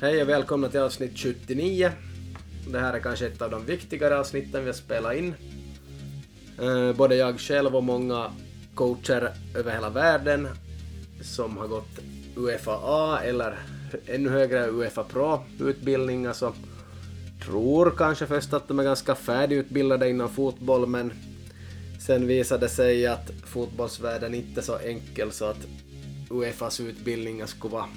Hej och välkomna till avsnitt 79. Det här är kanske ett av de viktigare avsnitten vi har spelat in. Eh, både jag själv och många coacher över hela världen som har gått Uefa A eller ännu högre Uefa Pro-utbildning, alltså tror kanske först att de är ganska färdigutbildade inom fotboll, men sen visade det sig att fotbollsvärlden inte är så enkel så att Uefas utbildningar skulle vara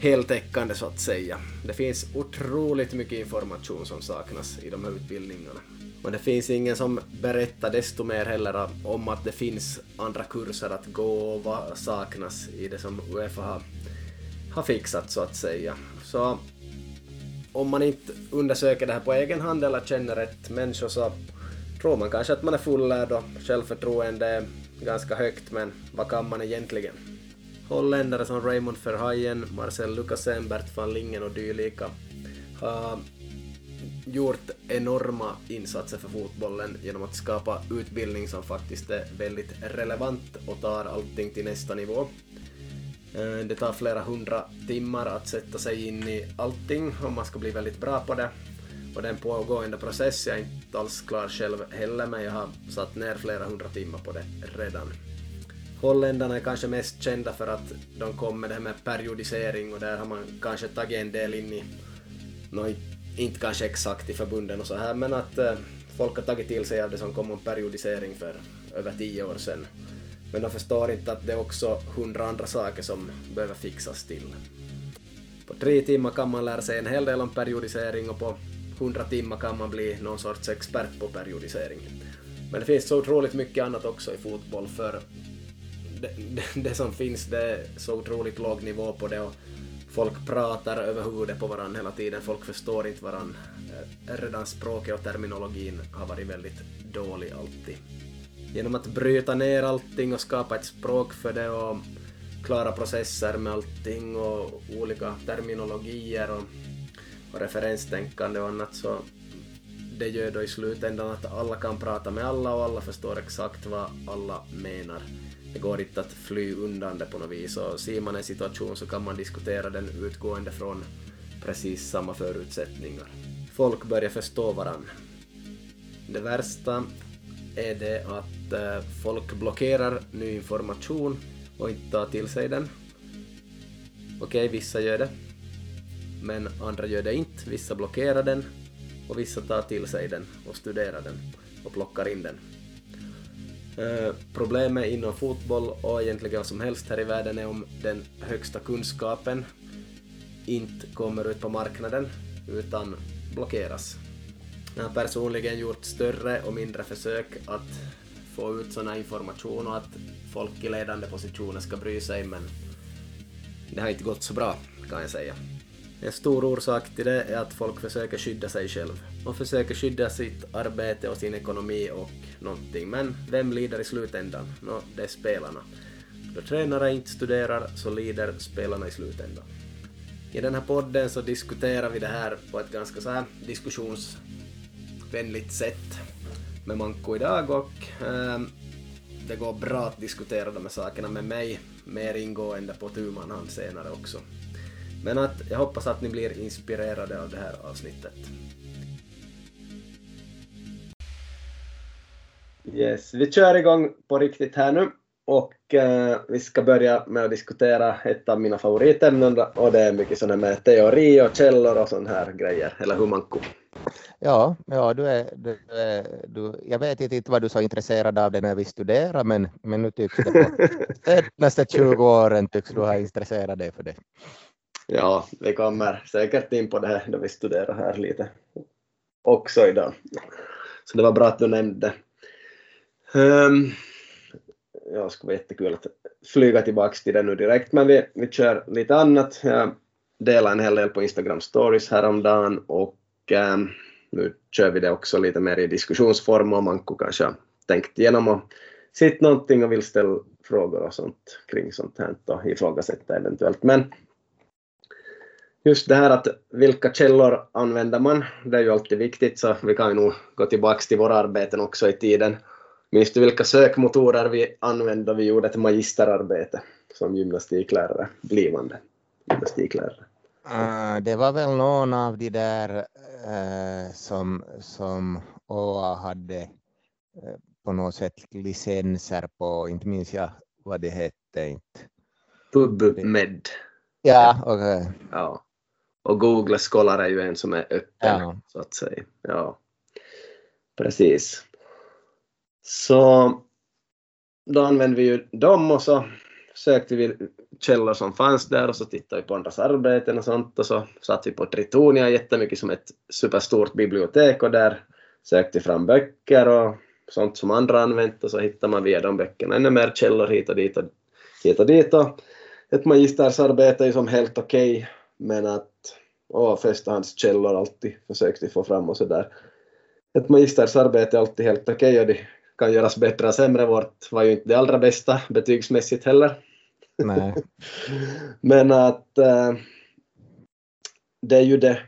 heltäckande så att säga. Det finns otroligt mycket information som saknas i de här utbildningarna. Men det finns ingen som berättar desto mer heller om att det finns andra kurser att gå och vad saknas i det som Uefa har, har fixat så att säga. Så om man inte undersöker det här på egen hand eller känner rätt människor så tror man kanske att man är fullärd och självförtroende är ganska högt men vad kan man egentligen? Holländare som Raymond Verheyen, Marcel Lucasen, Bert van Lingen och dylika har gjort enorma insatser för fotbollen genom att skapa utbildning som faktiskt är väldigt relevant och tar allting till nästa nivå. Eh, det tar flera hundra timmar att sätta sig in i allting om man ska bli väldigt bra på det. Och det är en pågående process, jag är inte alls klar själv heller men jag har satt ner flera hundra timmar på det redan. Holländarna är kanske mest kända för att de kom med det här med periodisering och där har man kanske tagit en del in i, no, inte kanske exakt i förbunden och så här, men att eh, folk har tagit till sig av det som kom om periodisering för över tio år sedan. Men de förstår inte att det är också hundra andra saker som behöver fixas till. På tre timmar kan man lära sig en hel del om periodisering och på hundra timmar kan man bli någon sorts expert på periodisering. Men det finns så otroligt mycket annat också i fotboll för det, det, det, som finns det är så otroligt låg nivå på det och folk pratar över huvudet på varandra hela tiden, folk förstår inte varandra. Eh, redan språket och terminologin har varit väldigt dålig alltid. Genom att bryta ner allting och skapa ett språk för det och klara processer med allting och olika terminologier och, och referenstänkande och annat så det gör då i slutändan att alla kan prata med alla och alla förstår exakt vad alla menar det går inte att fly undan det på något vis och ser man en situation så kan man diskutera den utgående från precis samma förutsättningar. Folk börjar förstå varandra. Det värsta är det att eh, folk blockerar ny information och inte tar till sig den. Okej, vissa gör det, men andra gör det inte. Vissa blockerar den och vissa tar till sig den och studerar den och plockar in den. Eh, problemet inom fotboll och egentligen vad som helst här i världen är om den högsta kunskapen inte kommer ut på marknaden utan blockeras. Jag har personligen gjort större och mindre försök att få ut sån information och att folk i ledande positioner ska bry sig men det har inte gått så bra kan jag säga. En stor orsak till det är att folk försöker skydda sig själv. De försöker skydda sitt arbete och sin ekonomi och någonting. Men vem lider i slutändan? Nå, det är spelarna. Då tränare inte studerar så lider spelarna i slutändan. I den här podden så diskuterar vi det här på ett ganska så här diskussionsvänligt sätt med Manko idag och eh, det går bra att diskutera de här sakerna med mig mer ingående på tu hand senare också. Men att jag hoppas att ni blir inspirerade av det här avsnittet. Yes, vi kör igång på riktigt här nu och uh, vi ska börja med att diskutera ett av mina favoritämnen och det är mycket sådana med teori och källor och sådana här grejer, eller hur man kom. Ja, ja du är, du är, du, jag vet inte vad du är så intresserad av det när vi studerar men, men nu tycks det på nästan 20 åren tycks du ha intresserat dig för det. Ja, vi kommer säkert in på det här då vi studerar här lite också idag. Så det var bra att du nämnde det. Um, ja, det skulle vara jättekul att flyga tillbaka till det nu direkt, men vi, vi kör lite annat. Jag delade en hel del på Instagram stories häromdagen och um, nu kör vi det också lite mer i diskussionsform och Manko kanske har tänkt igenom och sitt någonting och vill ställa frågor och sånt kring sånt här och ifrågasätta eventuellt. Men just det här att vilka källor använder man, det är ju alltid viktigt, så vi kan ju nog gå tillbaka till våra arbeten också i tiden. Minns du vilka sökmotorer vi använde då vi gjorde ett magisterarbete som gymnastiklärare, blivande gymnastiklärare? Uh, det var väl någon av de där uh, som, som OA hade uh, på något sätt licenser på, inte minns jag vad det hette. Inte. PubMed. Ja, okej. Okay. Ja. Och Google Scholar är ju en som är öppen, ja. så att säga. Ja, precis. Så då använde vi ju dem och så sökte vi källor som fanns där och så tittade vi på andras arbeten och sånt och så satt vi på Tritonia jättemycket som ett superstort bibliotek och där sökte vi fram böcker och sånt som andra använt och så hittade man via de böckerna ännu mer källor hit och dit och hit och dit och ett magistersarbete är ju som helt okej okay, men att åh, förstahandskällor alltid försökte få fram och sådär. Ett magistersarbete är alltid helt okej okay, och det kan göras bättre och sämre. Vårt var ju inte det allra bästa betygsmässigt heller. Nej. Men att äh, det är ju det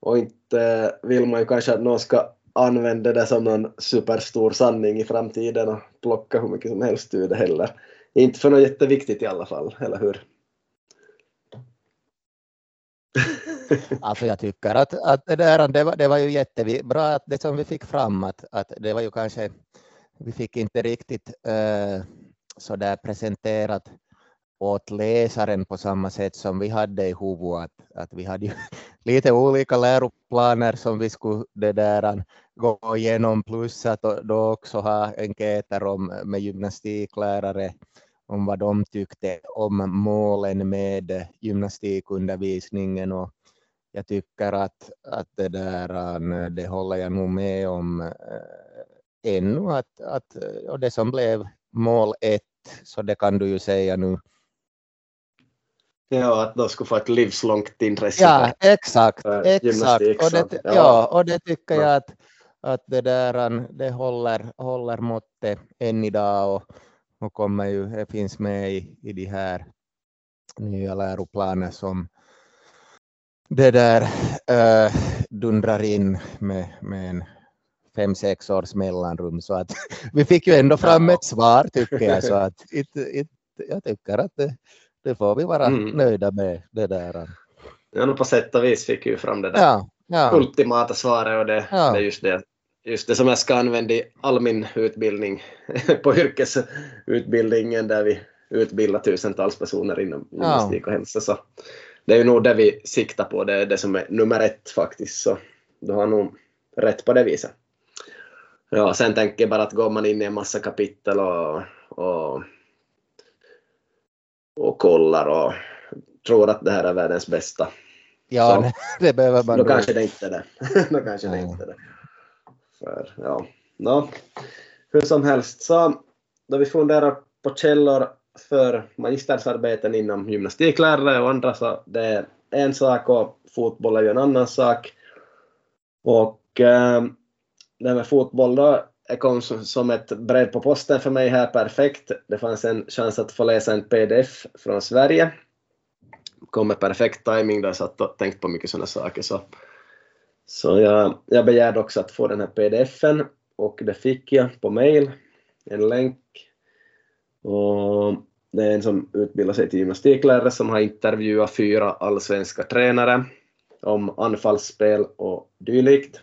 och inte vill man ju kanske att någon ska använda det som någon superstor sanning i framtiden och plocka hur mycket som helst ur det heller. Inte för något jätteviktigt i alla fall, eller hur? alltså jag tycker att, att det, där, det, var, det var ju jättebra att det som vi fick fram att, att det var ju kanske vi fick inte riktigt äh, så där presenterat åt läsaren på samma sätt som vi hade i huvudet. Att, att vi hade ju lite olika läroplaner som vi skulle det där, gå igenom plus att då också ha enkäter om, med gymnastiklärare om vad de tyckte om målen med gymnastikundervisningen och jag tycker att, att det där det håller jag nog med om äh, ännu att, att och det som blev mål ett så det kan du ju säga nu Ja, att de skulle få ett livslångt intresse ja, exakt, exakt. Och det, ja. ja. och det tycker jag att, att det, där, det håller, håller måttet än idag och, och kommer ju, det finns med i, i de här nya läroplaner som det där äh, dundrar in med, med en fem, sex års mellanrum så att vi fick ju ändå fram ett svar tycker jag så att it, it, jag tycker att det, det får vi vara mm. nöjda med det där. Ja, på sätt och vis fick vi fram det där ja, ja. ultimata svaret och det, ja. det är just det, just det som jag ska använda i all min utbildning på yrkesutbildningen där vi utbildar tusentals personer inom gymnastik och hälsa. Så det är ju nog det vi siktar på, det är det som är nummer ett faktiskt. Så du har nog rätt på det viset. Ja, sen tänker jag bara att går man in i en massa kapitel och, och och kollar och tror att det här är världens bästa. Ja, så, det behöver man. Då kanske det inte är det. då kanske det inte är det. För, ja. No. Hur som helst, så då vi funderar på källor för magistersarbeten inom gymnastiklärare och andra så det är en sak och fotboll är ju en annan sak. Och eh, det här med fotboll då det kom som ett brev på posten för mig här perfekt. Det fanns en chans att få läsa en pdf från Sverige. Kom med perfekt timing där jag satt och tänkte på mycket sådana saker. Så, så jag, jag begärde också att få den här pdfen och det fick jag på mail. En länk. Och det är en som utbildar sig till gymnastiklärare som har intervjuat fyra allsvenska tränare om anfallsspel och dylikt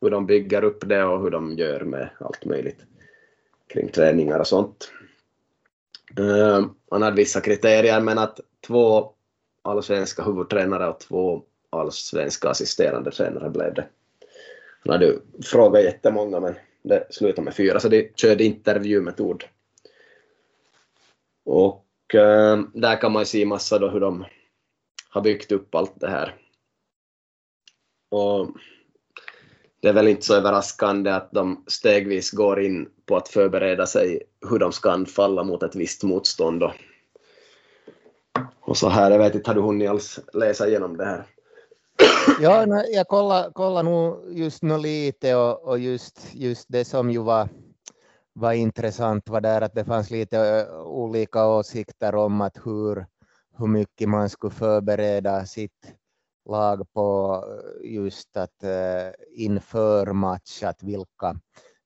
hur de bygger upp det och hur de gör med allt möjligt kring träningar och sånt. Eh, han hade vissa kriterier men att två allsvenska huvudtränare och två allsvenska assisterande tränare blev det. Han hade frågat jättemånga men det slutade med fyra så de körde intervjumetod. Och äh, där kan man se massa då hur de har byggt upp allt det här. Och det är väl inte så överraskande att de stegvis går in på att förbereda sig hur de ska anfalla mot ett visst motstånd. Och, och så här, jag vet inte, har du hunnit alls läsa igenom det här? Ja, jag kollar, kollar nog just nu lite och, och just, just det som ju var, var intressant var där att det fanns lite olika åsikter om att hur, hur mycket man skulle förbereda sitt lag på just att inför match, att vilka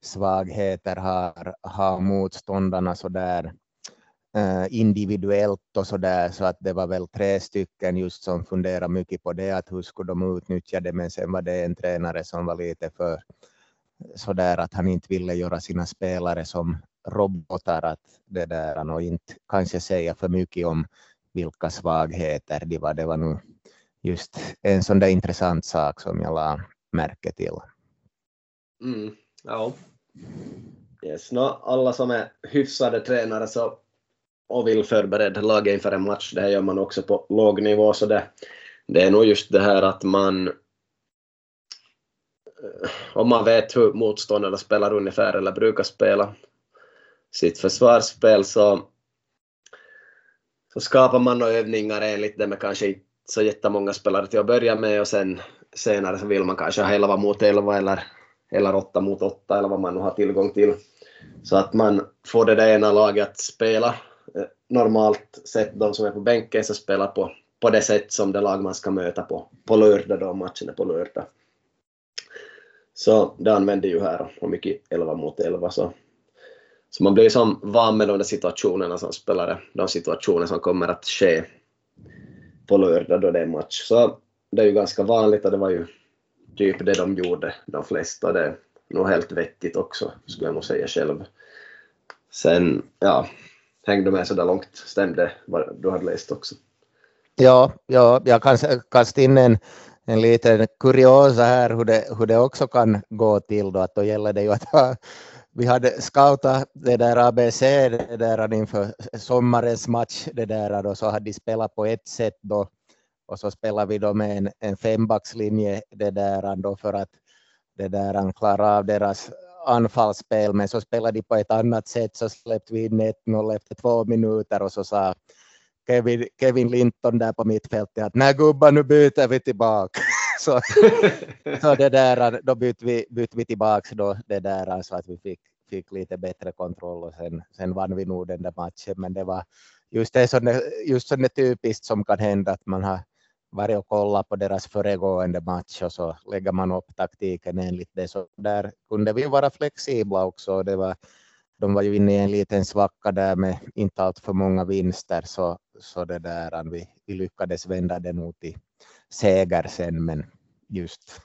svagheter har, har motståndarna så där. Eh, individuellt och så där så att det var väl tre stycken just som funderade mycket på det att hur skulle de utnyttja det men sen var det en tränare som var lite för så där att han inte ville göra sina spelare som robotar att det där och inte kanske säga för mycket om vilka svagheter de var. Det var nog just en sån där intressant sak som jag la märke till. Mm, ja. Yes. No, alla som är hyfsade tränare så, och vill förbereda laget inför en match, det här gör man också på låg nivå, så det, det är nog just det här att man eh, om man vet hur motståndarna spelar ungefär eller brukar spela sitt försvarsspel så, så skapar man övningar enligt det med kanske inte så jättemånga spelare till att börja med och sen senare så vill man kanske ha 11 mot 11 eller, eller 8 mot 8 eller vad man nu har tillgång till. Så att man får det där ena laget att spela Eh, normalt sett, de som är på bänken, så spelar på, på det sätt som det lag man ska möta på, på lördag då, matchen är på lördag. Så det använder ju här och mycket 11 mot 11 så, så man blir som van med de där situationerna som spelare, de situationer som kommer att ske på lördag då det är match. Så det är ju ganska vanligt och det var ju typ det de gjorde, de flesta. Det är nog helt vettigt också, skulle jag nog säga själv. Sen, ja, hängde med så där långt, stämde vad du hade läst också? Ja, ja jag kan kasta in en, en liten kuriosa här hur det, hur det också kan gå till då, att då gäller det ju att ha vi hade scoutat det där ABC det där inför sommarens match det där då, så hade de spelat på ett sätt då och så spelade vi då med en, en fembackslinje det där då för att det där klara av deras anfallsspel men så spelade de på ett annat sätt så släppte vi in 1-0 efter två minuter och så sa Kevin, Kevin Linton där på mittfältet att nej gubbar nu byter vi tillbaka. så, så det där, då bytte vi, bytte vi tillbaka då det där så att vi fick, fick lite bättre kontroll och sen, sen vann vi nog den där matchen. Men det var just det som det, just som det typiskt som kan hända att man har varit och kollat på deras föregående match och så lägger man upp taktiken enligt det. Så där kunde vi vara flexibla också. Det var, de var ju inne i en liten svacka där med inte allt för många vinster så, så det där, vi, vi lyckades vända det nog till seger sen, men just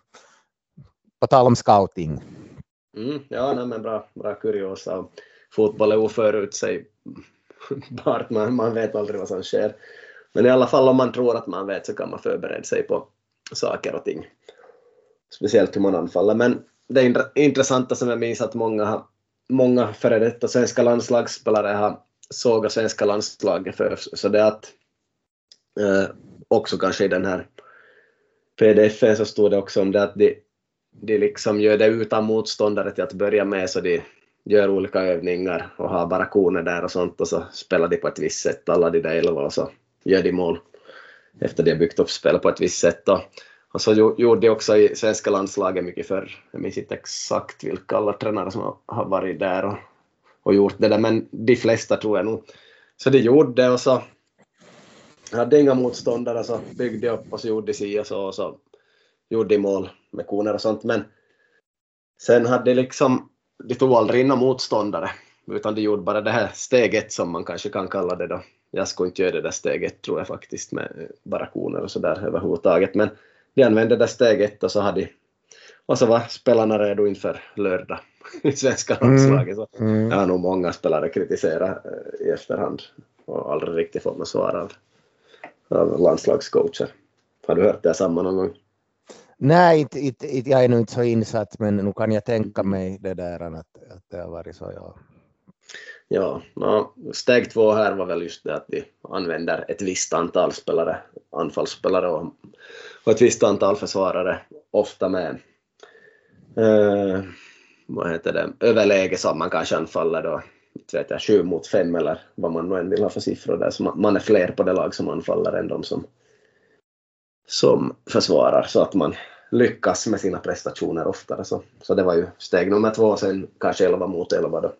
på tal om scouting. Mm, ja, nej, men bra, bra kuriosa. Fotboll är oförutsägbart, man, man vet aldrig vad som sker. Men i alla fall om man tror att man vet så kan man förbereda sig på saker och ting. Speciellt hur man anfaller. Men det intressanta som jag minns att många, många före detta svenska landslagsspelare har sågat svenska landslaget för, så det att eh, också kanske i den här pdf så stod det också om det att de, de liksom gör det utan motståndare till att börja med, så de gör olika övningar och har bara koner där och sånt och så spelar de på ett visst sätt, alla de där elva, och så gör de mål efter de har byggt upp spel på ett visst sätt. Och, och så gjorde de också i svenska landslaget mycket förr. Jag minns inte exakt vilka alla tränare som har varit där och, och gjort det där, men de flesta tror jag nog. Så de gjorde det och så hade inga motståndare så byggde upp och så gjorde de si och så och så gjorde de mål med koner och sånt. Men sen hade de liksom, de tog aldrig in några motståndare utan de gjorde bara det här steget som man kanske kan kalla det då. Jag skulle inte göra det där steget tror jag faktiskt med bara koner och sådär överhuvudtaget. Men de använde det där steget och så hade och så var spelarna redo inför lördag i svenska mm. landslaget. Så mm. Jag har nog många spelare kritiserat eh, i efterhand och aldrig riktigt fått något svar av av landslagscoacher. Har du hört det samma någon gång? Nej, inte, inte, inte, jag är nog inte så insatt, men nu kan jag tänka mig det där att, att det har varit så. Ja, ja no, steg två här var väl just det att vi använder ett visst antal spelare, anfallsspelare och, och ett visst antal försvarare, ofta med eh, vad heter det, överläge som man kanske anfaller då inte vet jag, sju mot fem eller vad man nu än vill ha för siffror där. Så man är fler på det lag som anfaller än de som, som försvarar så att man lyckas med sina prestationer oftare. Så, så det var ju steg nummer två, sen kanske 11 mot 11 då.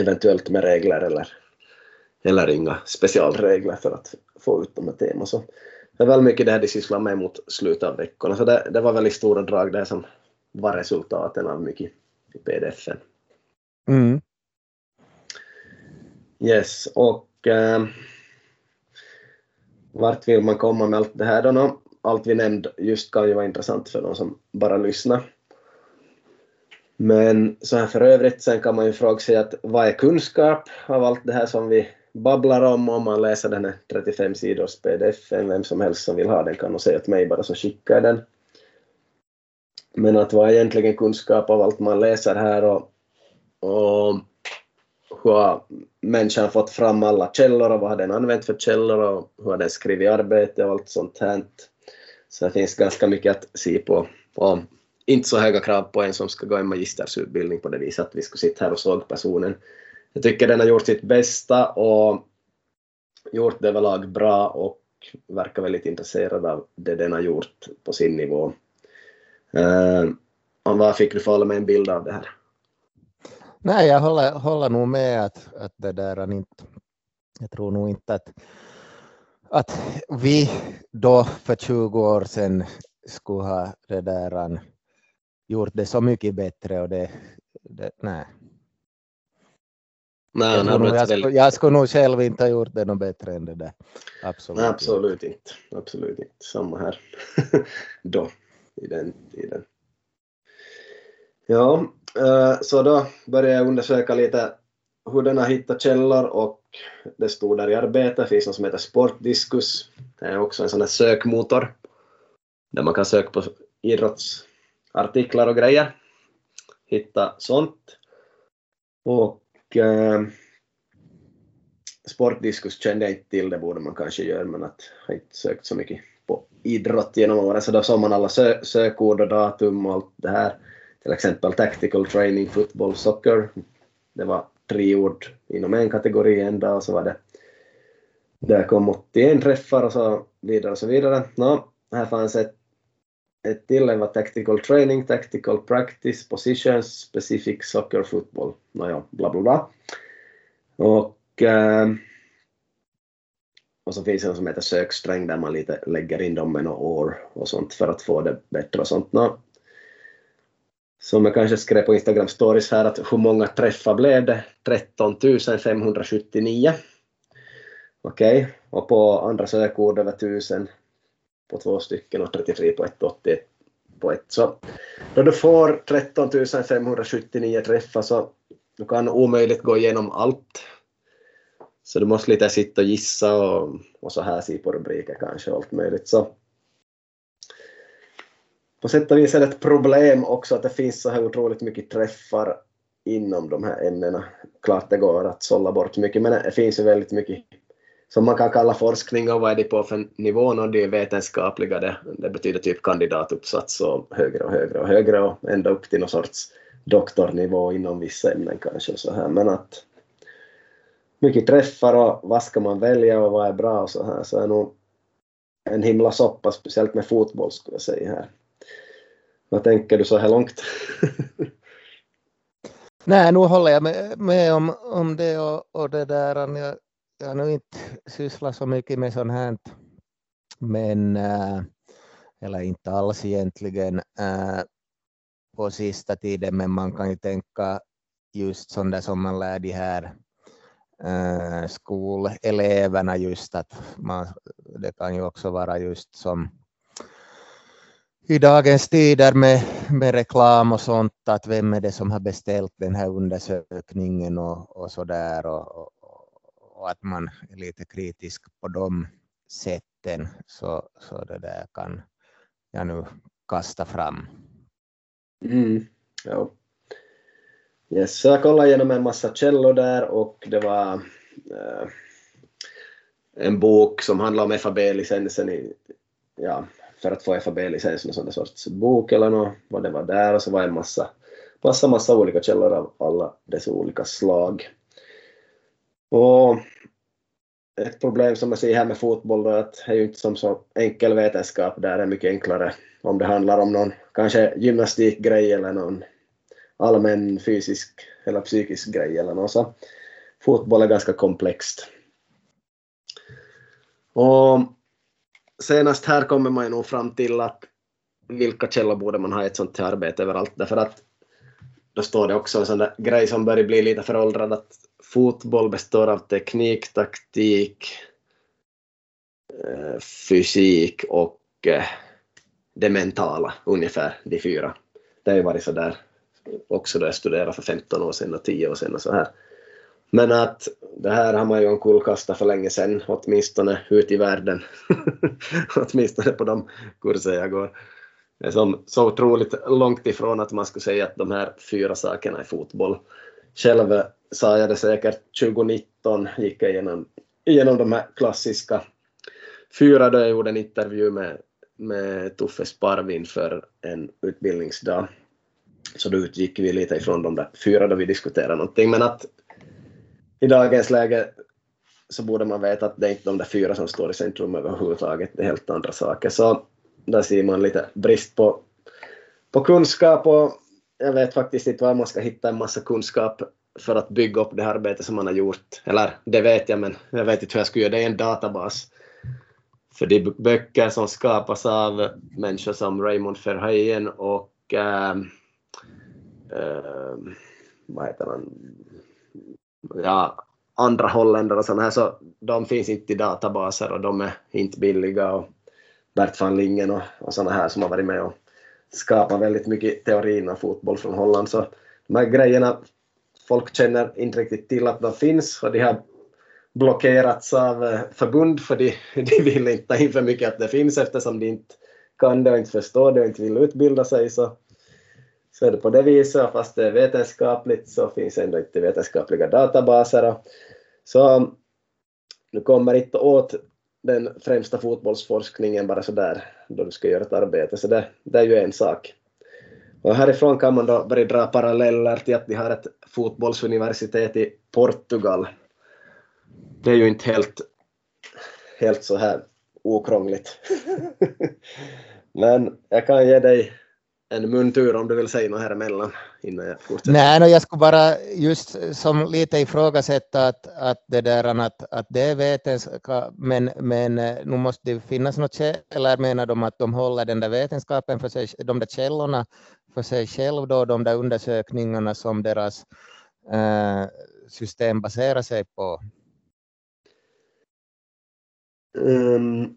Eventuellt med regler eller, eller inga specialregler för att få ut de här teman. Så det är väl mycket det här de sysslar med mot slutet av veckorna. Så det, det var väl i stora drag det som var resultaten av mycket i pdf. Mm. Yes, och äh, vart vill man komma med allt det här då? Allt vi nämnde just kan ju vara intressant för de som bara lyssnar. Men så här för övrigt, sen kan man ju fråga sig att vad är kunskap av allt det här som vi babblar om om man läser den här 35 sidors pdf, vem som helst som vill ha den kan nog säga åt mig bara så skickar jag den. Men att vad är egentligen kunskap av allt man läser här och, och hur har människan fått fram alla källor och vad har den använt för källor och hur har den skrivit arbete och allt sånt här. Så det finns ganska mycket att se på. Och inte så höga krav på en som ska gå en magistersutbildning på det viset att vi skulle sitta här och såg personen. Jag tycker den har gjort sitt bästa och gjort det överlag bra och verkar väldigt intresserad av det den har gjort på sin nivå. Uh, vad fick du för med en bild av det här? Nej, jag håller, håller nog med att, att det där inte, jag tror nog inte att, att vi då för 20 år sedan skulle ha det där, gjort det så mycket bättre och det, det nej. Nej, jag, nog, jag, skulle, jag skulle nog själv inte ha gjort det något bättre än det där. Absolut, nej, absolut inte. inte. Absolut inte. Samma här då, i den tiden. Ja, eh, så då började jag undersöka lite hur den har hittat källor och det stod där i arbetet, finns något som heter Sportdiskus. Det är också en sån här sökmotor där man kan söka på artiklar och grejer. Hitta sånt. Och eh, Sportdiskus kände jag inte till, det borde man kanske göra, men att jag har inte sökt så mycket på idrott genom åren, så då såg man alla sö sökord och datum och allt det här till exempel tactical training, football, soccer. Det var tre ord inom en kategori en dag och så var det där kom 81 träffar och så vidare och så vidare. Nå, här fanns ett, ett till, en var tactical training, tactical practice, positions, specific soccer, football. Nåja, bla bla bla. Och, eh, och så finns det något som heter söksträng där man lite lägger in dem med några år och sånt för att få det bättre och sånt. Som jag kanske skrev på Instagram stories här, att hur många träffar blev det? 13 579. Okej, okay. och på andra sökord över 1000 på två stycken och 33 på ett 80 på ett. Så då du får 13 579 träffar så du kan omöjligt gå igenom allt. Så du måste lite sitta och gissa och, och så här se på rubriker kanske och allt möjligt. Så på sätt och vis är det ett problem också att det finns så här otroligt mycket träffar inom de här ämnena. Klart det går att sålla bort mycket, men det finns ju väldigt mycket som man kan kalla forskning och vad är det på för nivå och det är vetenskapliga, det, det betyder typ kandidatuppsats och högre och högre och högre och ända upp till någon sorts doktornivå inom vissa ämnen kanske så här, men att mycket träffar och vad ska man välja och vad är bra och så här så är nog en himla soppa, speciellt med fotboll skulle jag säga här. Vad tänker du så här långt? Nej, nu håller jag med, med om, om det och, och det där. Jag, jag har nog inte sysslat så mycket med sånt här, men äh, eller inte alls egentligen äh, på sista tiden, men man kan ju tänka just sånt där som man lär de här äh, skoleleverna just att man, det kan ju också vara just som i dagens tider med, med reklam och sånt, att vem är det som har beställt den här undersökningen och, och så där och, och, att man är lite kritisk på de sätten så, så det där kan jag nu kasta fram. Mm, ja. Yes, så jag kollade igenom en massa källor där och det var äh, en bok som handlar om FAB-licensen i ja, för att få FAB-licens, någon sån sorts bok eller något, vad det var där och så var en massa, massa, massa olika källor av alla dess olika slag. Och ett problem som jag ser här med fotboll är att det är ju inte som så enkel vetenskap, där är mycket enklare om det handlar om någon kanske gymnastikgrej eller någon allmän fysisk eller psykisk grej eller något så. Fotboll är ganska komplext. Och senast här kommer man ju nog fram till att vilka källor borde man ha i ett sånt här arbete överallt, därför att då står det också en sån där grej som börjar bli lite föråldrad, att fotboll består av teknik, taktik, eh, fysik och eh, det mentala, ungefär de fyra. Det har ju varit så där också då jag studerade för 15 år sedan och 10 år sedan och så här. Men att det här har man ju omkullkastat för länge sedan, åtminstone ut i världen. åtminstone på de kurser jag går. Det är som, så otroligt långt ifrån att man skulle säga att de här fyra sakerna är fotboll. Själv sa jag det säkert 2019, gick jag igenom, igenom de här klassiska fyra då jag gjorde en intervju med, med Tuffe Sparvin för en utbildningsdag. Så då utgick vi lite ifrån de där fyra då vi diskuterade någonting. Men att i dagens läge så borde man veta att det är inte de där fyra som står i centrum överhuvudtaget, det är helt andra saker. Så där ser man lite brist på, på kunskap och jag vet faktiskt inte var man ska hitta en massa kunskap för att bygga upp det här arbetet som man har gjort. Eller det vet jag, men jag vet inte hur jag skulle göra det i en databas. För de böcker som skapas av människor som Raymond Verheyen och äh, äh, vad heter han, ja, andra holländare och sådana här, så de finns inte i databaser och de är inte billiga. Och Bert van Lingen och, och sådana här som har varit med och skapat väldigt mycket teori inom fotboll från Holland. Så de här grejerna, folk känner inte riktigt till att de finns och de har blockerats av eh, förbund för de, de vill inte ta in för mycket att det finns eftersom de inte kan det och inte förstår det och inte vill utbilda sig. Så så är det på det viset, fast det är vetenskapligt så finns ändå inte vetenskapliga databaser. och Så du kommer inte åt den främsta fotbollsforskningen bara så där då du ska göra ett arbete, så det, det är ju en sak. Och härifrån kan man då börja dra paralleller till att de har ett fotbollsuniversitet i Portugal. Det är ju inte helt, helt så här okrångligt. Men jag kan ge dig en muntur om du vill säga något här emellan innan jag fortsätter. Nej, no, jag skulle bara just som lite ifrågasätta att, att det där att, att det är vetenskap, men, men eh, nu måste det finnas något käll, eller menar de att de håller den där vetenskapen för sig, de där källorna för sig själv då, de där undersökningarna som deras äh, system baserar sig på? Um,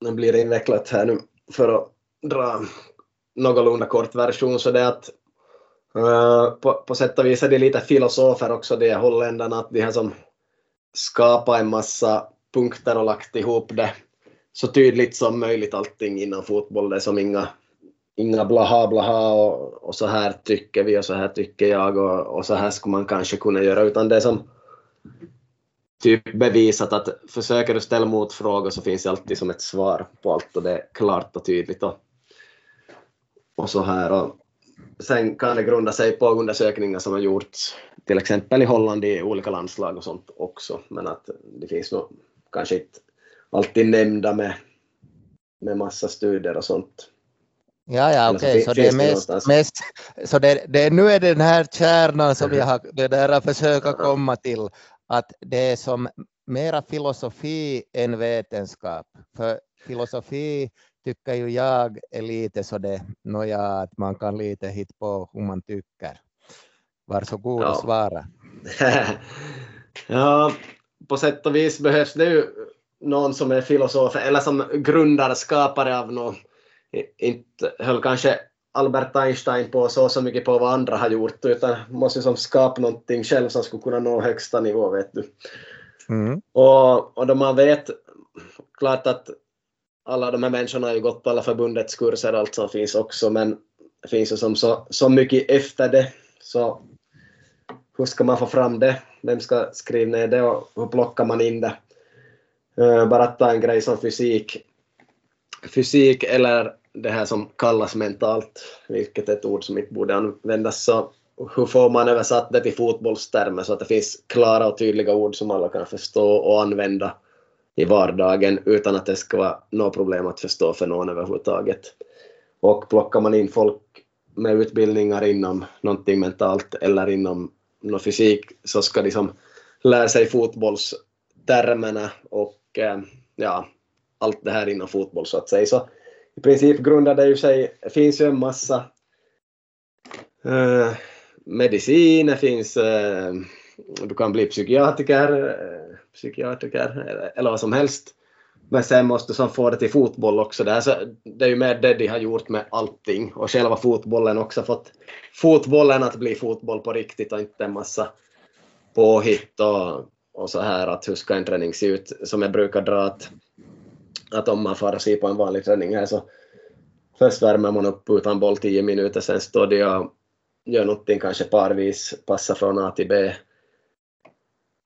nu blir det invecklat här nu för att dra någorlunda kort version så det är att uh, på, på sätt och vis är det lite filosofer också de holländarna att de har som skapat en massa punkter och lagt ihop det så tydligt som möjligt allting innan fotboll. Det är som inga, inga blaha blaha och, och så här tycker vi och så här tycker jag och, och så här skulle man kanske kunna göra utan det är som typ bevisat att försöker du ställa motfrågor så finns det alltid som ett svar på allt och det är klart och tydligt. Och och så här. Och sen kan det grunda sig på undersökningar som har gjorts till exempel i Holland i olika landslag och sånt också, men att det finns nog kanske inte alltid nämnda med, med massa studier och sånt. Ja, ja, okej, okay. så, det är mest, mest, så det, det, nu är det den här kärnan som jag har det där försöka komma till, att det är som mera filosofi än vetenskap. För filosofi tycker ju jag är lite så det, nåja, att man kan lite hitta på hur man tycker. Varsågod och ja. svara. ja, på sätt och vis behövs det ju någon som är filosof eller som grundare, skapare av något. Inte höll kanske Albert Einstein på så, så mycket på vad andra har gjort, utan måste som skapa någonting själv som skulle kunna nå högsta nivå, vet du. Mm. Och, och då man vet, klart att alla de här människorna har ju gått på alla förbundets kurser, allt som finns också, men det finns ju som så, så mycket efter det, så hur ska man få fram det? Vem ska skriva ner det och hur plockar man in det? Eh, bara att ta en grej som fysik. Fysik eller det här som kallas mentalt, vilket är ett ord som inte borde användas, så hur får man översatt det till fotbollstermer så att det finns klara och tydliga ord som alla kan förstå och använda i vardagen utan att det ska vara något problem att förstå för någon överhuvudtaget. Och plockar man in folk med utbildningar inom någonting mentalt eller inom någon fysik så ska de som lära sig fotbollstermerna och eh, ja, allt det här inom fotboll så att säga. Så i princip grundar det ju sig, det finns ju en massa eh, mediciner, finns, eh, du kan bli psykiatriker, psykiatriker eller vad som helst. Men sen måste du som få det till fotboll också. Det, här, så, det är ju mer det de har gjort med allting. Och själva fotbollen också. Fått fotbollen att bli fotboll på riktigt och inte en massa påhitt och, och så här. Att hur ska en träning se ut? Som jag brukar dra att, att om man far se på en vanlig träning här så först värmer man upp utan boll 10 minuter, sen står de och gör någonting kanske parvis, passar från A till B,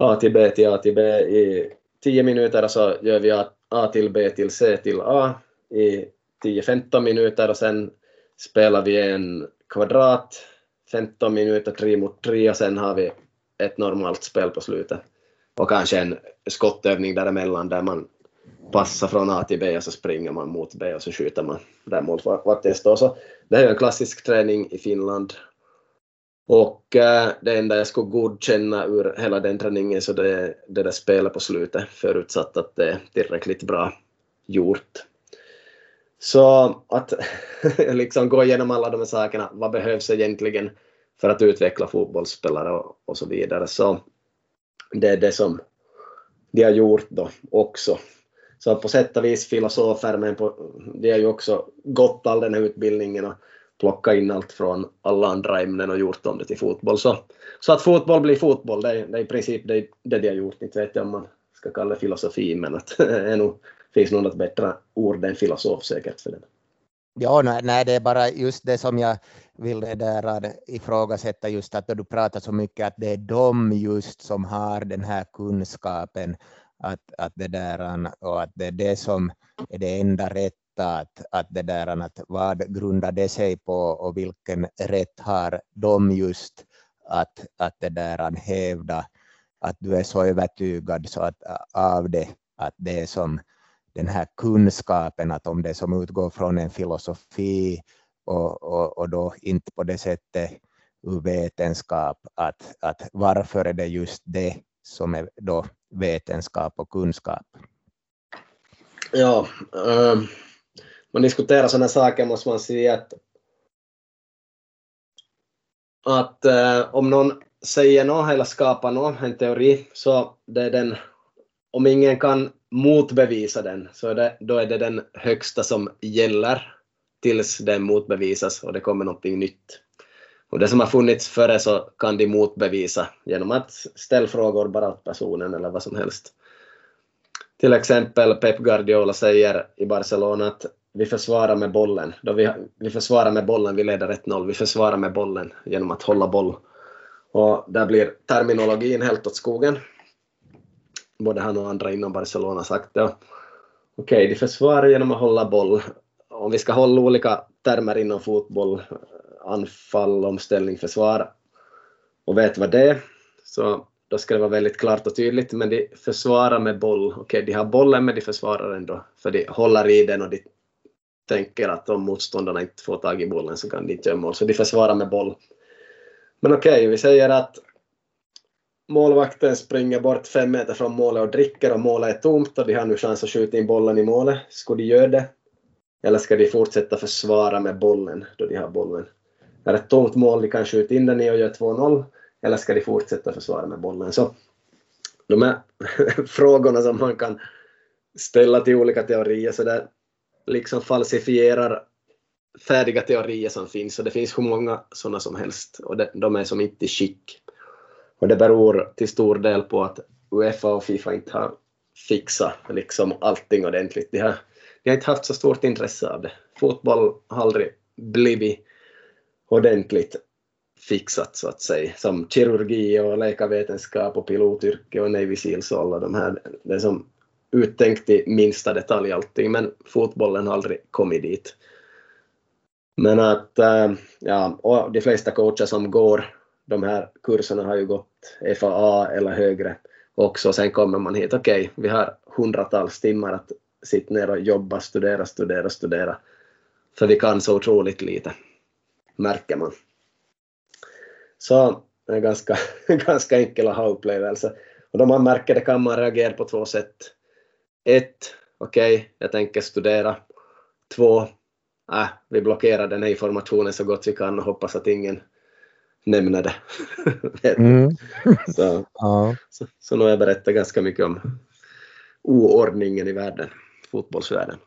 A till B till A till B i 10 minuter och så gör vi A, till B till C till A i 10-15 minuter och sen spelar vi en kvadrat, 15 minuter 3 mot 3 och sen har vi ett normalt spel på slutet. Och kanske en skottövning däremellan där man passar från A till B och så springer man mot B och så skjuter man där mot vart det står. Så det är en klassisk träning i Finland. Och äh, det enda jag skulle godkänna ur hela den träningen så det är det där spelet på slutet, förutsatt att det är tillräckligt bra gjort. Så att liksom gå igenom alla de här sakerna, vad behövs egentligen för att utveckla fotbollsspelare och, och så vidare. Så det är det som de har gjort då också. Så på sätt och vis filosofer, men på, de har ju också gått all den här utbildningen och plockat in allt från alla andra ämnen och gjort om det till fotboll. Så, så att fotboll blir fotboll, det är, det är i princip det, det de har gjort. Inte vet jag om man ska kalla det filosofi, men att det nog, finns nog något bättre ord än filosof säkert för det. Ja, nej, det är bara just det som jag ville där ifrågasätta just att du pratar så mycket att det är de just som har den här kunskapen att, att det där och att det är det som är det enda rätta att, att det där att vad grundar det sig på och vilken rätt har de just att, att det där hävda att du är så övertygad så att av det att det är som den här kunskapen att om det som utgår från en filosofi och, och, och då inte på det sättet ur vetenskap att, att varför är det just det som är då vetenskap och kunskap? Ja, um, man diskuterar sådana saker måste man säga att, att eh, om någon säger något eller skapar något, en teori, så det är den, om ingen kan motbevisa den, så är det, då är det den högsta som gäller tills den motbevisas och det kommer någonting nytt. Och det som har funnits före så kan de motbevisa genom att ställa frågor bara åt personen eller vad som helst. Till exempel Pep Guardiola säger i Barcelona att vi försvarar med bollen. Då vi, vi försvarar med bollen, vi leder 1-0. Vi försvarar med bollen genom att hålla boll. Och där blir terminologin helt åt skogen. Både han och andra inom Barcelona sagt det. Okej, okay, de försvarar genom att hålla boll. Om vi ska hålla olika termer inom fotboll, anfall, omställning, försvar och vet vad det är, så då ska det vara väldigt klart och tydligt. Men de försvarar med boll. Okej, okay, de har bollen men de försvarar ändå, för de håller i den och de tänker att om motståndarna inte får tag i bollen så kan de inte göra mål. Så de försvarar med boll. Men okej, okay, vi säger att målvakten springer bort fem meter från målet och dricker och målet är tomt och de har nu chans att skjuta in bollen i målet. Skulle de göra det? Eller ska de fortsätta försvara med bollen då de har bollen? Är det ett tomt mål de kan skjuta in den i och göra 2-0? Eller ska de fortsätta försvara med bollen? Så de här frågorna som man kan ställa till olika teorier så där liksom falsifierar färdiga teorier som finns och det finns hur många sådana som helst och det, de är som inte i skick. Och det beror till stor del på att Uefa och Fifa inte har fixat liksom allting ordentligt. De har, de har inte haft så stort intresse av det. Fotboll har aldrig blivit ordentligt fixat så att säga, som kirurgi och läkarvetenskap och pilotyrke och Navy Seals och alla de här. Det är som uttänkt i minsta detalj allting, men fotbollen har aldrig kommit dit. Men att, eh, ja, och de flesta coacher som går de här kurserna har ju gått FAA eller högre också. Sen kommer man hit, okej, okay, vi har hundratals timmar att sitta ner och jobba, studera, studera, studera. För vi kan så otroligt lite, märker man. Så det är ganska, ganska enkel aha-upplevelse. Och då man märker det kan man reagera på två sätt. Ett, okej, okay, jag tänker studera. Två, äh, vi blockerar den här informationen så gott vi kan och hoppas att ingen nämna det. Mm. så, Ja. så, så nu har jag berättat ganska mycket om oordningen i världen, fotbollsvärlden.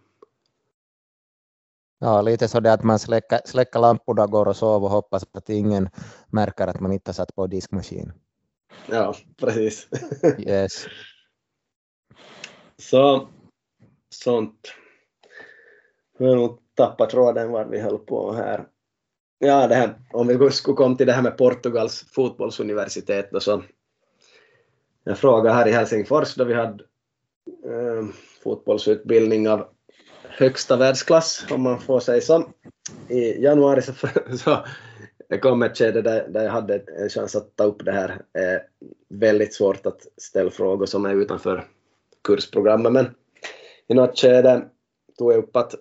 Ja, lite så det att man släcker, släcker lamporna, går och sover och hoppas att ingen märker att man inte satt på diskmaskin. Ja, precis. Yes. Så, sånt. Vi har nog tappat tråden var vi höll på här. Ja, det här, om vi skulle komma till det här med Portugals fotbollsuniversitet då så. Jag frågade här i Helsingfors då vi hade eh, fotbollsutbildning av högsta världsklass, om man får säga så. I januari så, så det kom ett skede där, där jag hade en chans att ta upp det här. Eh, väldigt svårt att ställa frågor som är utanför kursprogrammet, men i något skede tog jag upp att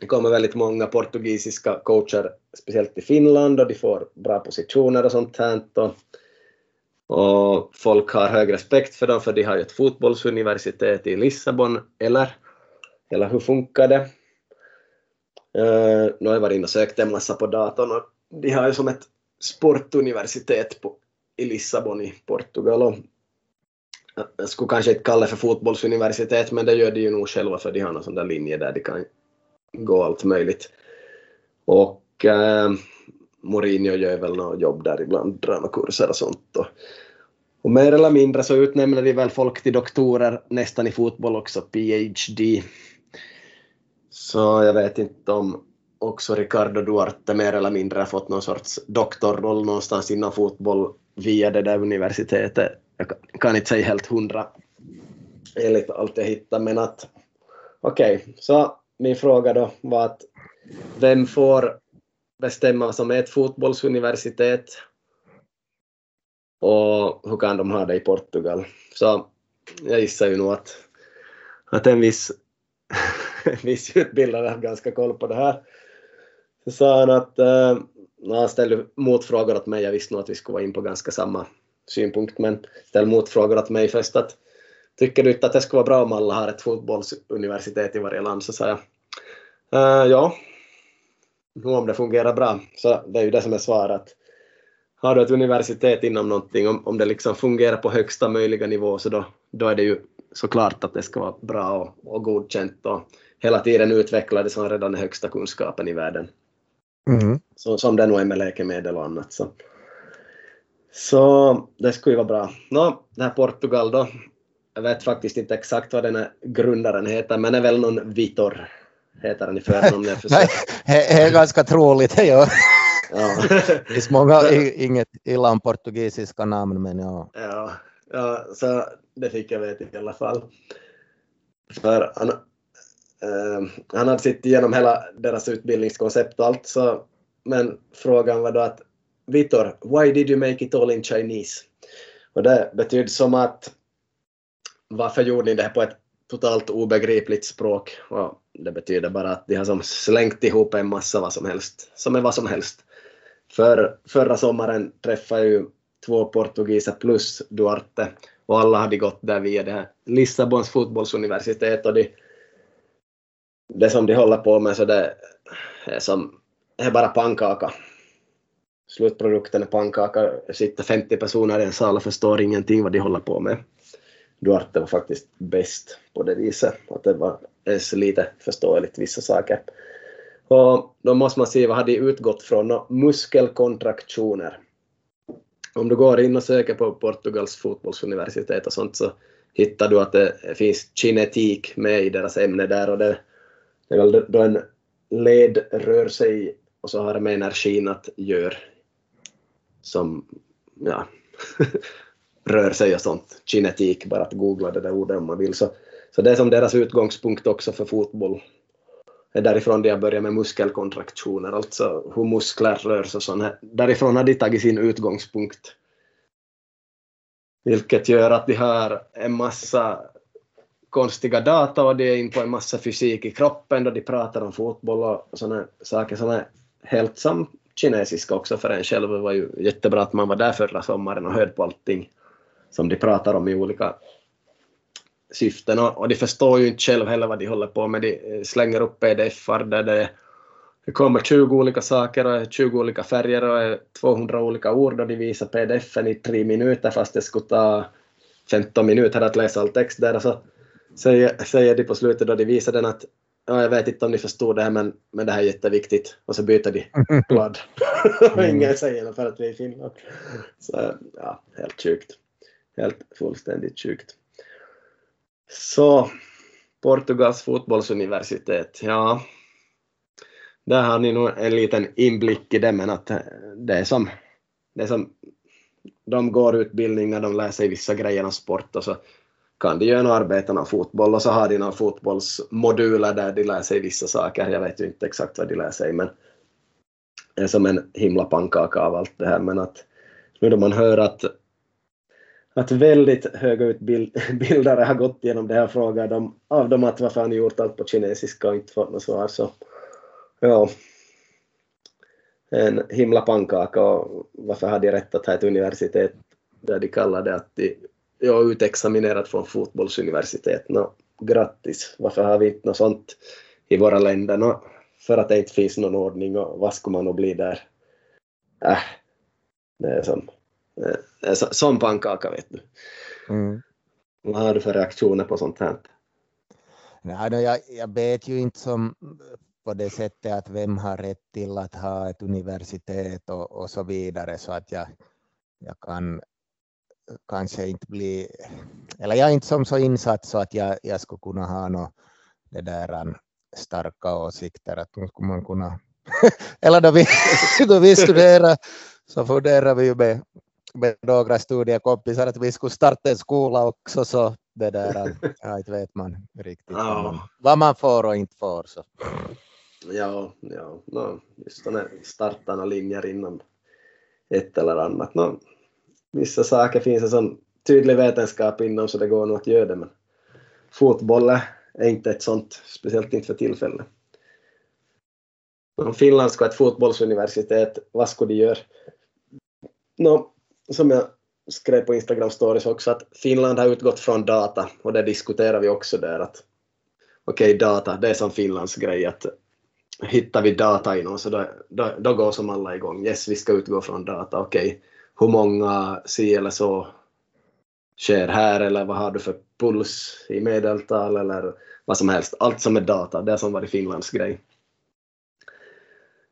det kommer väldigt många portugisiska coacher, speciellt i Finland, och de får bra positioner och sånt här. Och, och folk har hög respekt för dem, för de har ju ett fotbollsuniversitet i Lissabon, eller? Eller hur funkar det? Uh, nu har jag varit inne och sökt en massa på datorn och de har ju som ett sportuniversitet på, i Lissabon i Portugal. Och jag skulle kanske inte kalla det för fotbollsuniversitet, men det gör de ju nog själva för de har någon sån där linje där de kan gå allt möjligt. Och eh, Mourinho gör väl något jobb där ibland, drar några kurser och sånt. Och, och mer eller mindre så utnämner de väl folk till doktorer nästan i fotboll också, PhD. Så jag vet inte om också Ricardo Duarte mer eller mindre har fått någon sorts doktorroll någonstans inom fotboll via det där universitetet. Jag kan inte säga helt hundra enligt allt jag hittar, men att okej, okay, så min fråga då var att vem får bestämma vad som är ett fotbollsuniversitet och hur kan de ha det i Portugal? Så jag gissar ju nog att, att en viss, en viss utbildare har ganska koll på det här. Så sa han att eh, han ställde motfrågor åt mig, jag visste nog att vi skulle vara in på ganska samma synpunkt, men ställde motfrågor åt mig först att tycker du inte att det skulle vara bra om alla har ett fotbollsuniversitet i varje land? Så sa jag uh, ja, om det fungerar bra. Så det är ju det som är svaret. Har du ett universitet inom någonting, om, om det liksom fungerar på högsta möjliga nivå, så då, då är det ju såklart att det ska vara bra och, och godkänt och hela tiden utveckla det som redan är högsta kunskapen i världen. Mm. Så, som det nog är med läkemedel och annat. Så, så det skulle ju vara bra. Nå, det här Portugal då. Jag vet faktiskt inte exakt vad den här grundaren heter, men det är väl någon Vitor heter han i förnamn. Nej, det är ganska troligt. Ja. ja. Det finns många, inget illa om portugisiska namn, men ja. ja. Ja, så det fick jag veta i alla fall. För han, eh, han hade sett igenom hela deras utbildningskoncept och allt, så, men frågan var då att Vitor, why did you make it all in Chinese? Och det betyder som att varför gjorde ni det på ett totalt obegripligt språk? Och det betyder bara att de har som slängt ihop en massa vad som helst, som är vad som helst. För förra sommaren träffade jag ju två portugiser plus Duarte och alla hade gått där via det här Lissabons fotbollsuniversitet och de, det som de håller på med så det är som det är bara pannkaka. Slutprodukten är pannkaka, sitter 50 personer i en sal och förstår ingenting vad de håller på med. Duarte var faktiskt bäst på det viset, att det var ens lite förståeligt vissa saker. Och då måste man se vad hade utgått från muskelkontraktioner. Om du går in och söker på Portugals fotbollsuniversitet och sånt så hittar du att det finns kinetik med i deras ämne där och det, det är väl då en led rör sig och så har det med energin att göra som ja, rör sig och sånt. Kinetik, bara att googla det där ordet om man vill. Så, så det är som deras utgångspunkt också för fotboll. Det är därifrån de har börjat med muskelkontraktioner, alltså hur muskler rör sig. Sån här. Därifrån har de tagit sin utgångspunkt. Vilket gör att de har en massa konstiga data och de är in på en massa fysik i kroppen då de pratar om fotboll och sådana saker som är helt som kinesiska också för en själv. Det var ju jättebra att man var där förra sommaren och hörde på allting som de pratar om i olika syften och, och de förstår ju inte själv heller vad de håller på med. De eh, slänger upp pdf-ar där det det kommer 20 olika saker och 20 olika färger och 200 olika ord och de visar pdf-en i tre minuter fast det skulle ta 15 minuter att läsa all text där. Och så säger, säger de på slutet då de visar den att ja, jag vet inte om ni förstod det här men, men det här är jätteviktigt och så byter de blad. och ingen säger det för att vi är i Finland. Så ja, helt sjukt. Helt fullständigt sjukt. Så Portugals fotbollsuniversitet, ja. Där har ni nog en liten inblick i det, men att det är som, det är som de går utbildningar, de lär sig vissa grejer om sport och så kan de göra arbeta med fotboll och så har de några fotbollsmoduler där de lär sig vissa saker. Jag vet ju inte exakt vad de lär sig men det är som en himla pannkaka av allt det här. Men att nu då man hör att att väldigt höga utbildare har gått igenom det här frågar de av dem att varför har ni gjort allt på kinesiska och inte fått något svar? Så ja. En himla pannkaka. Och varför har de rätt att ha ett universitet där de kallar det att de jag är utexaminerad från fotbollsuniversitet. No, grattis, varför har vi inte något sånt i våra länder? No, för att det inte finns någon ordning och vad ska man nog bli där? Äh, det är som, det är som pannkaka vet du. Mm. Vad har du för reaktioner på sånt här? Nej, jag, jag vet ju inte som på det sättet att vem har rätt till att ha ett universitet och, och så vidare så att jag, jag kan kanske inte bli, eller jag är inte som så insatt så att jag, jag skulle kunna ha no, det där starka åsikter att nu skulle man kunna, eller då vi, då vi studerar så funderar vi ju med, med några studiekompisar att vi skulle starta en skola också så det där, ja, inte vet man riktigt ja. vad, man, vad man får och inte får. Så. Ja, ja no, just den här startarna linjer innan ett eller annat. No, vissa saker finns det sån tydlig vetenskap inom så det går nog att göra det men fotboll är inte ett sånt, speciellt inte för tillfället. Om Finland ska ha ett fotbollsuniversitet, vad skulle de göra? No, som jag skrev på Instagram stories också, att Finland har utgått från data och det diskuterar vi också där att okej, okay, data, det är som Finlands grej att hittar vi data i någon så då, då, då går som alla igång. Yes, vi ska utgå från data, okej. Okay hur många si eller så sker här eller vad har du för puls i medeltal eller vad som helst. Allt som är data, det som varit Finlands grej.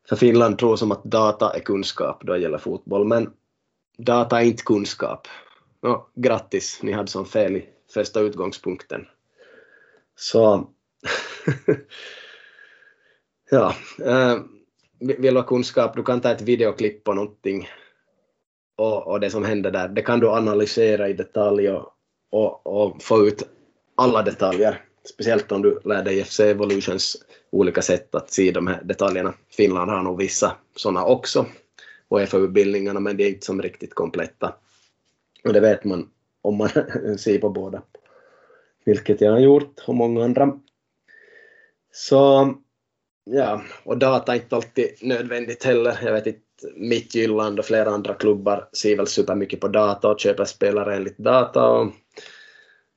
För Finland tror som att data är kunskap då det gäller fotboll, men data är inte kunskap. No, grattis, ni hade som fel i första utgångspunkten. Så ja, äh, vill du ha kunskap, du kan ta ett videoklipp på någonting och, och det som händer där, det kan du analysera i detalj och, och, och få ut alla detaljer. Speciellt om du lär dig FC Evolutions olika sätt att se de här detaljerna. Finland har nog vissa sådana också och FAU-utbildningarna men de är inte som riktigt kompletta. Och det vet man om man ser på båda. Vilket jag har gjort och många andra. Så ja, och data är inte alltid nödvändigt heller. Jag vet inte Midtjylland och flera andra klubbar ser väl supermycket på data och köper spelare enligt data och,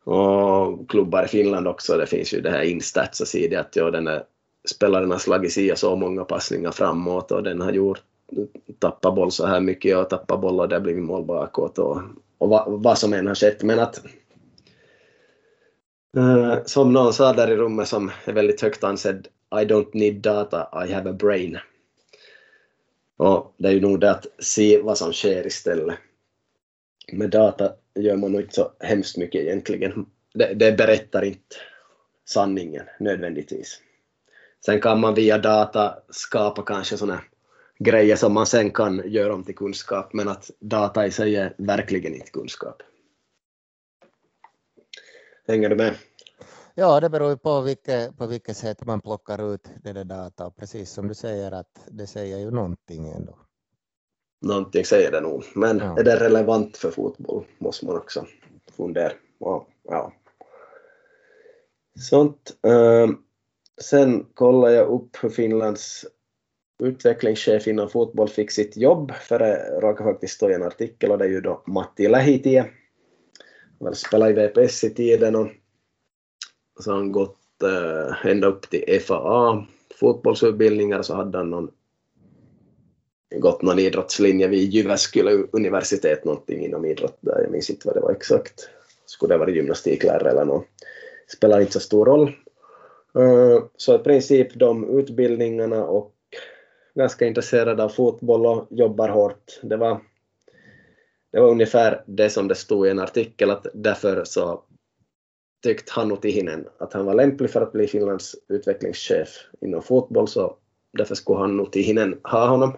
och klubbar i Finland också. Det finns ju det här Instats och ser att ja, den här spelaren har slagit si så många passningar framåt och den har gjort tappat boll så här mycket och tappat boll och det har blivit mål bakåt och, och vad, vad som än har skett. Men att Uh, som någon sa där i rummet som är väldigt högt ansedd, I don't need data, I have a brain. Och det är ju nog det att se vad som sker istället. Med data gör man nog inte så hemskt mycket egentligen. Det, det berättar inte sanningen nödvändigtvis. Sen kan man via data skapa kanske sådana grejer som man sen kan göra om till kunskap, men att data i sig är verkligen inte kunskap. Hänger du med? Ja, det beror ju på vilket, på vilket sätt man plockar ut det där data. Precis som du säger att det säger ju någonting ändå. Någonting säger det nog, men ja. är det relevant för fotboll måste man också fundera. Ja. Sånt. Sen kollar jag upp hur Finlands utvecklingschef inom fotboll fick sitt jobb, för det råkar faktiskt stå i en artikel och det är ju då Matti Lähitie. Han spelade i VPS i tiden och så har han gått eh, ända upp till FAA fotbollsutbildningar så hade han någon, gått någon idrottslinje vid Jyväskylä universitet, någonting inom idrott där, jag minns inte vad det var exakt. Skulle det vara gymnastiklärare eller något. Spelar inte så stor roll. Eh, så i princip de utbildningarna och ganska intresserad av fotboll och jobbar hårt. Det var, det var ungefär det som det stod i en artikel att därför så tyckte Hannu Tihinen att han var lämplig för att bli Finlands utvecklingschef inom fotboll så därför skulle Hannu Tihinen ha honom.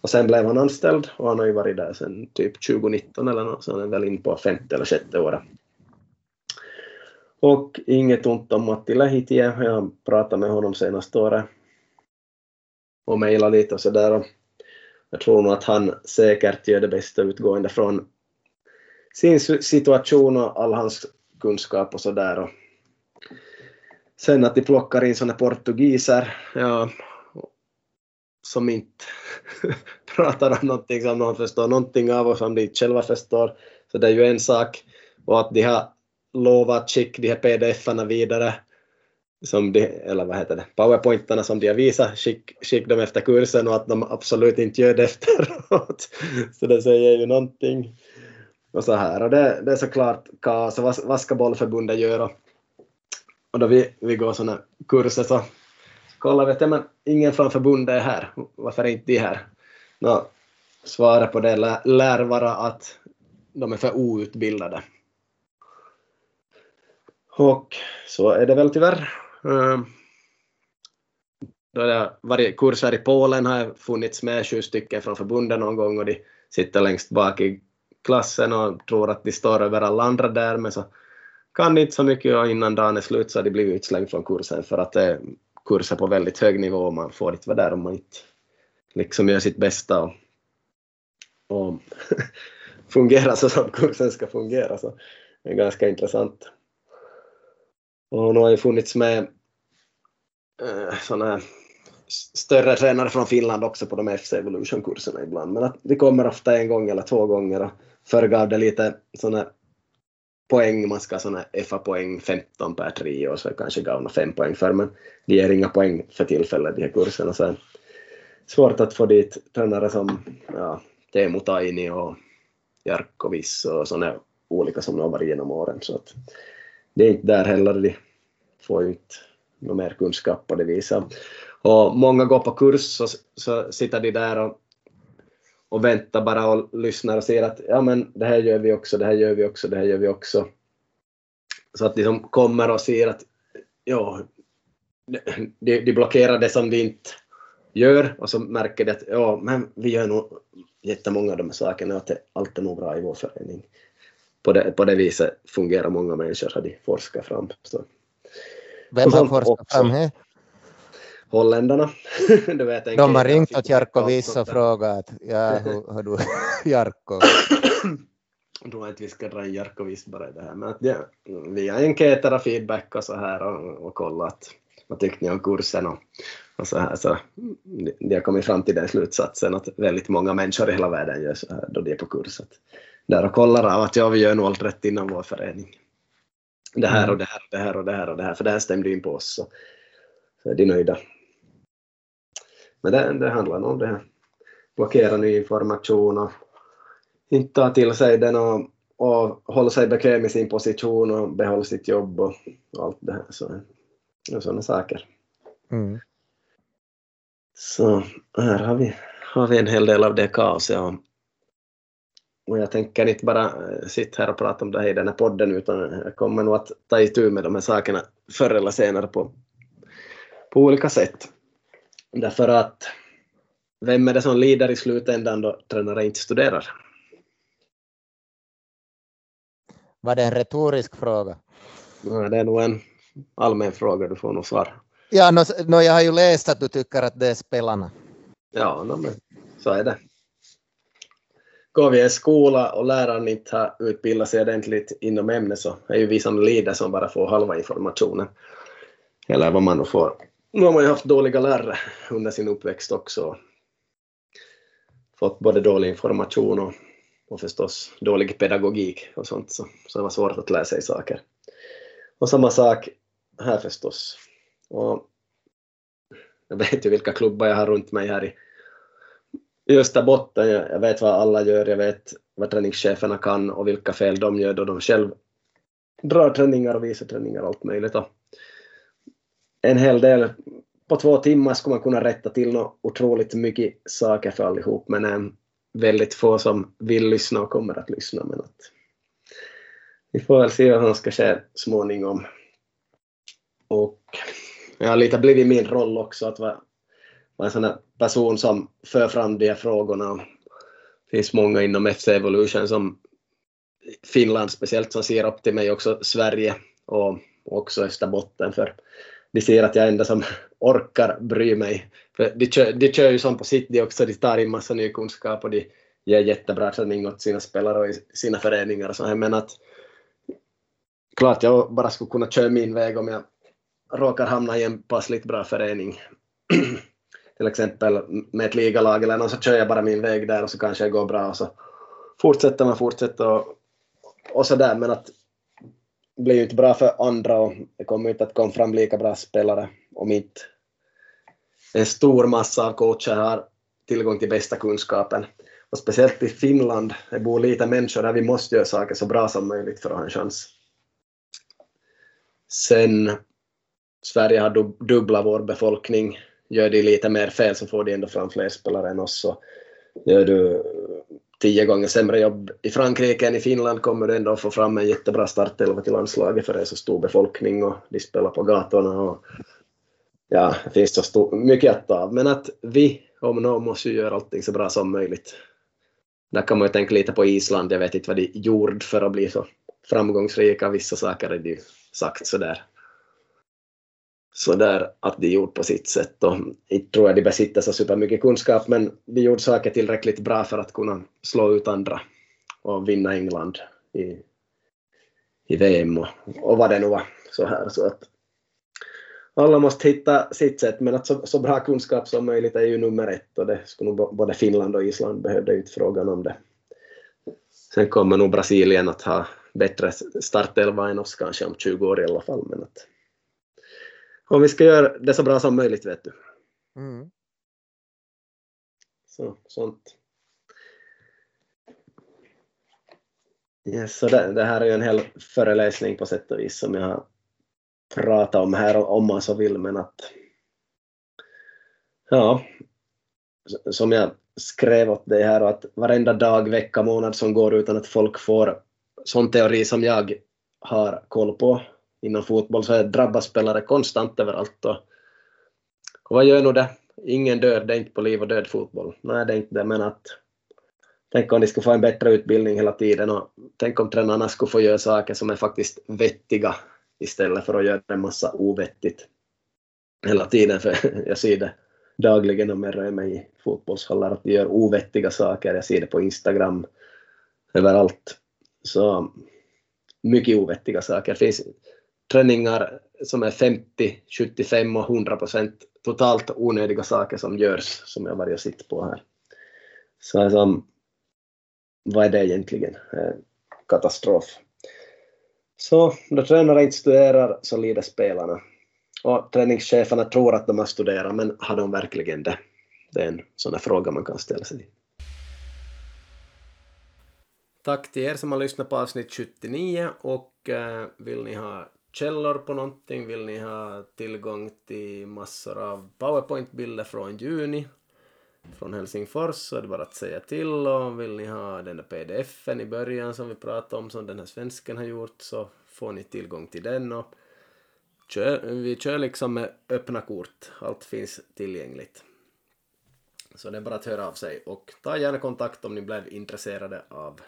Och sen blev han anställd och han har ju varit där sedan typ 2019 eller något, så han är väl in på femte eller sjätte året. Och inget ont om Matti Lähitie, jag har pratat med honom senaste året och mejlat lite och sådär. Jag tror nog att han säkert gör det bästa utgående från sin situation och all hans kunskap och sådär. Sen att de plockar in sådana portugiser, ja, som inte pratar om någonting som någon förstår någonting av och som de själva förstår. Så det är ju en sak. Och att de har lovat att skicka de här pdf-erna vidare, som de, eller vad heter det, powerpointarna som de har visat, skicka skick dem efter kursen och att de absolut inte gör det efteråt. Så det säger ju någonting. Och så här, och det, det är såklart kaos, vad, vad ska bollförbundet göra? Och då vi, vi går sådana kurser så kollar vi att men ingen från förbundet är här, varför är inte de här? Nå, svaret på det lär, lär vara att de är för outbildade. Och så är det väl tyvärr. Ehm, då det varit kurser i Polen har jag funnits med sju stycken från förbundet någon gång och de sitter längst bak i klassen och tror att de står över alla andra där men så kan de inte så mycket och innan dagen är slut så har de blivit utslängd från kursen för att eh, det är kurser på väldigt hög nivå och man får inte vara där om man inte liksom gör sitt bästa och, och fungerar så som kursen ska fungera. Så det är ganska intressant. Och hon har ju funnits med eh, sådana större tränare från Finland också på de FC Evolution-kurserna ibland. Men att de kommer ofta en gång eller två gånger och förr gav det lite sådana poäng, man ska ha sådana FA-poäng 15 per trio och så kanske gav några 5 poäng för men de ger inga poäng för tillfället de här kurserna. Så svårt att få dit tränare som ja, Teemu Taini och Jarkkovis och sådana olika som har varit genom åren. Så att det är inte där heller, de får ju inte någon mer kunskap på det viset. Och många går på kurs så, så sitter de där och, och väntar bara och lyssnar och ser att ja men det här gör vi också, det här gör vi också, det här gör vi också. Så att de som kommer och ser att ja, de, de blockerar det som de inte gör och så märker de att ja, men vi gör nog jättemånga av de här sakerna och att allt är nog bra i vår förening på det, på det viset fungerar många människor, har de forskat fram. Så. Vem har forskat fram det? Holländarna. du vet, de har ringt åt Jarkko Wiss och frågat ja, hur har du Jarkko? Jag tror inte vi ska dra in Jarkko Wiss bara i det här, men att ja, via enkäter och feedback och så här och, och kolla att vad tyckte ni om kursen och, och så här så de har kommit fram till den slutsatsen att väldigt många människor i hela världen gör så här då de är på kurs där och kollar av att ja, vi gör nog allt rätt inom vår förening. Det här mm. och det här och det här och det här och det här, för det här stämde in på oss. Så, så är de nöjda. Men det, det handlar om det här. Blockera ny information och inte ta till sig den och, och hålla sig bekväm i sin position och behålla sitt jobb och, och allt det här. Så, och sådana saker. Mm. Så här har vi, har vi en hel del av det kaoset. Och och jag tänker inte bara eh, sitta här och prata om det här i den här podden utan jag kommer nog att ta itu med de här sakerna förr eller senare på, på olika sätt. Därför att vem är det som lider i slutändan då tränare inte studerar? Var det en retorisk fråga? Ja, det är nog en allmän fråga, du får nog svar. Ja, no, no, jag har ju läst att du tycker att det är spelarna. Ja, no, men så är det går vi i skola och läraren inte har utbildat sig ordentligt inom ämnet så är ju vi som lider som bara får halva informationen. Eller vad man nu får. Nu har man ju haft dåliga lärare under sin uppväxt också. Fått både dålig information och, och förstås dålig pedagogik och sånt så, så det var svårt att lära sig saker. Och samma sak här förstås. Och Jag vet ju vilka klubbar jag har runt mig här i i Österbotten. Jag vet vad alla gör, jag vet vad träningscheferna kan och vilka fel de gör då de själv drar träningar och visar träningar och allt möjligt. Och en hel del, på två timmar skulle man kunna rätta till något otroligt mycket saker för allihop, men äm, väldigt få som vill lyssna och kommer att lyssna. Men att vi får väl se vad som ska ske småningom. Och jag har lite blivit min roll också att vara, vara en sån där person som för fram de här frågorna. Det finns många inom FC Evolution som Finland speciellt som ser upp till mig, också Sverige och också Österbotten för de ser att jag är enda som orkar bry mig. För de, kör, de kör ju som på sitt de också, de tar in massa ny kunskap och de ger jättebra träning åt sina spelare och i sina föreningar och så här. Men att klart jag bara skulle kunna köra min väg om jag råkar hamna i en passligt bra förening. Till exempel med ett ligalag eller något så kör jag bara min väg där och så kanske det går bra och så fortsätter man fortsätter och, och så där. Men att blir ju inte bra för andra och det kommer inte att komma fram lika bra spelare om inte en stor massa av coacher har tillgång till bästa kunskapen. Och speciellt i Finland, det bor lite människor där vi måste göra saker så bra som möjligt för att ha en chans. Sen Sverige har dubbla vår befolkning, gör de lite mer fel så får de ändå fram fler spelare än oss. Så gör du tio gånger sämre jobb i Frankrike än i Finland kommer du ändå få fram en jättebra startelva till landslaget för det är så stor befolkning och de spelar på gatorna och ja, det finns så stor, mycket att ta av. Men att vi om någon måste ju göra allting så bra som möjligt. Där kan man ju tänka lite på Island, jag vet inte vad de gjorde för att bli så framgångsrika, vissa saker är de sagt sådär sådär att de gjorde på sitt sätt. Och inte tror jag de besitter så supermycket kunskap, men de gjorde saker tillräckligt bra för att kunna slå ut andra och vinna England i, i VM och, och vad det nu var. Så här, så att alla måste hitta sitt sätt, men att så, så, bra kunskap som möjligt är ju nummer ett och det skulle nog både Finland och Island behövde ut frågan om det. Sen kommer nog Brasilien att ha bättre startelva än oss kanske om 20 år i alla fall, men att om vi ska göra det så bra som möjligt, vet du. Mm. Så, sånt. Yes, så det, det, här är ju en hel föreläsning på sätt och vis som jag har pratat om här om man så vill, men att ja, som jag skrev åt dig här, att varenda dag, vecka, månad som går utan att folk får sån teori som jag har koll på inom fotboll så drabbas spelare konstant överallt. Och, och vad gör nu det? Ingen dör, det är inte på liv och död fotboll. Nej, det är inte det, men att tänk om de skulle få en bättre utbildning hela tiden och tänk om tränarna skulle få göra saker som är faktiskt vettiga istället för att göra en massa ovettigt hela tiden, för jag ser det dagligen om jag rör mig i fotbollshallar, att de gör ovettiga saker. Jag ser det på Instagram, överallt. Så mycket ovettiga saker. Det finns träningar som är 50, 75 och 100 procent totalt onödiga saker som görs, som jag varit och sitt på här. Så alltså, vad är det egentligen? Eh, katastrof. Så då tränare inte studerar så lider spelarna. Och träningscheferna tror att de har studerat, men har de verkligen det? Det är en sån där fråga man kan ställa sig. Tack till er som har lyssnat på avsnitt 79 och eh, vill ni ha källor på någonting, vill ni ha tillgång till massor av powerpoint-bilder från juni från Helsingfors så är det bara att säga till och vill ni ha den där pdfen i början som vi pratade om som den här svensken har gjort så får ni tillgång till den och kör, vi kör liksom med öppna kort, allt finns tillgängligt. Så det är bara att höra av sig och ta gärna kontakt om ni blev intresserade av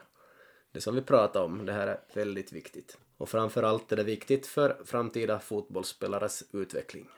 det som vi pratade om. Det här är väldigt viktigt. Och framför allt är det viktigt för framtida fotbollsspelares utveckling.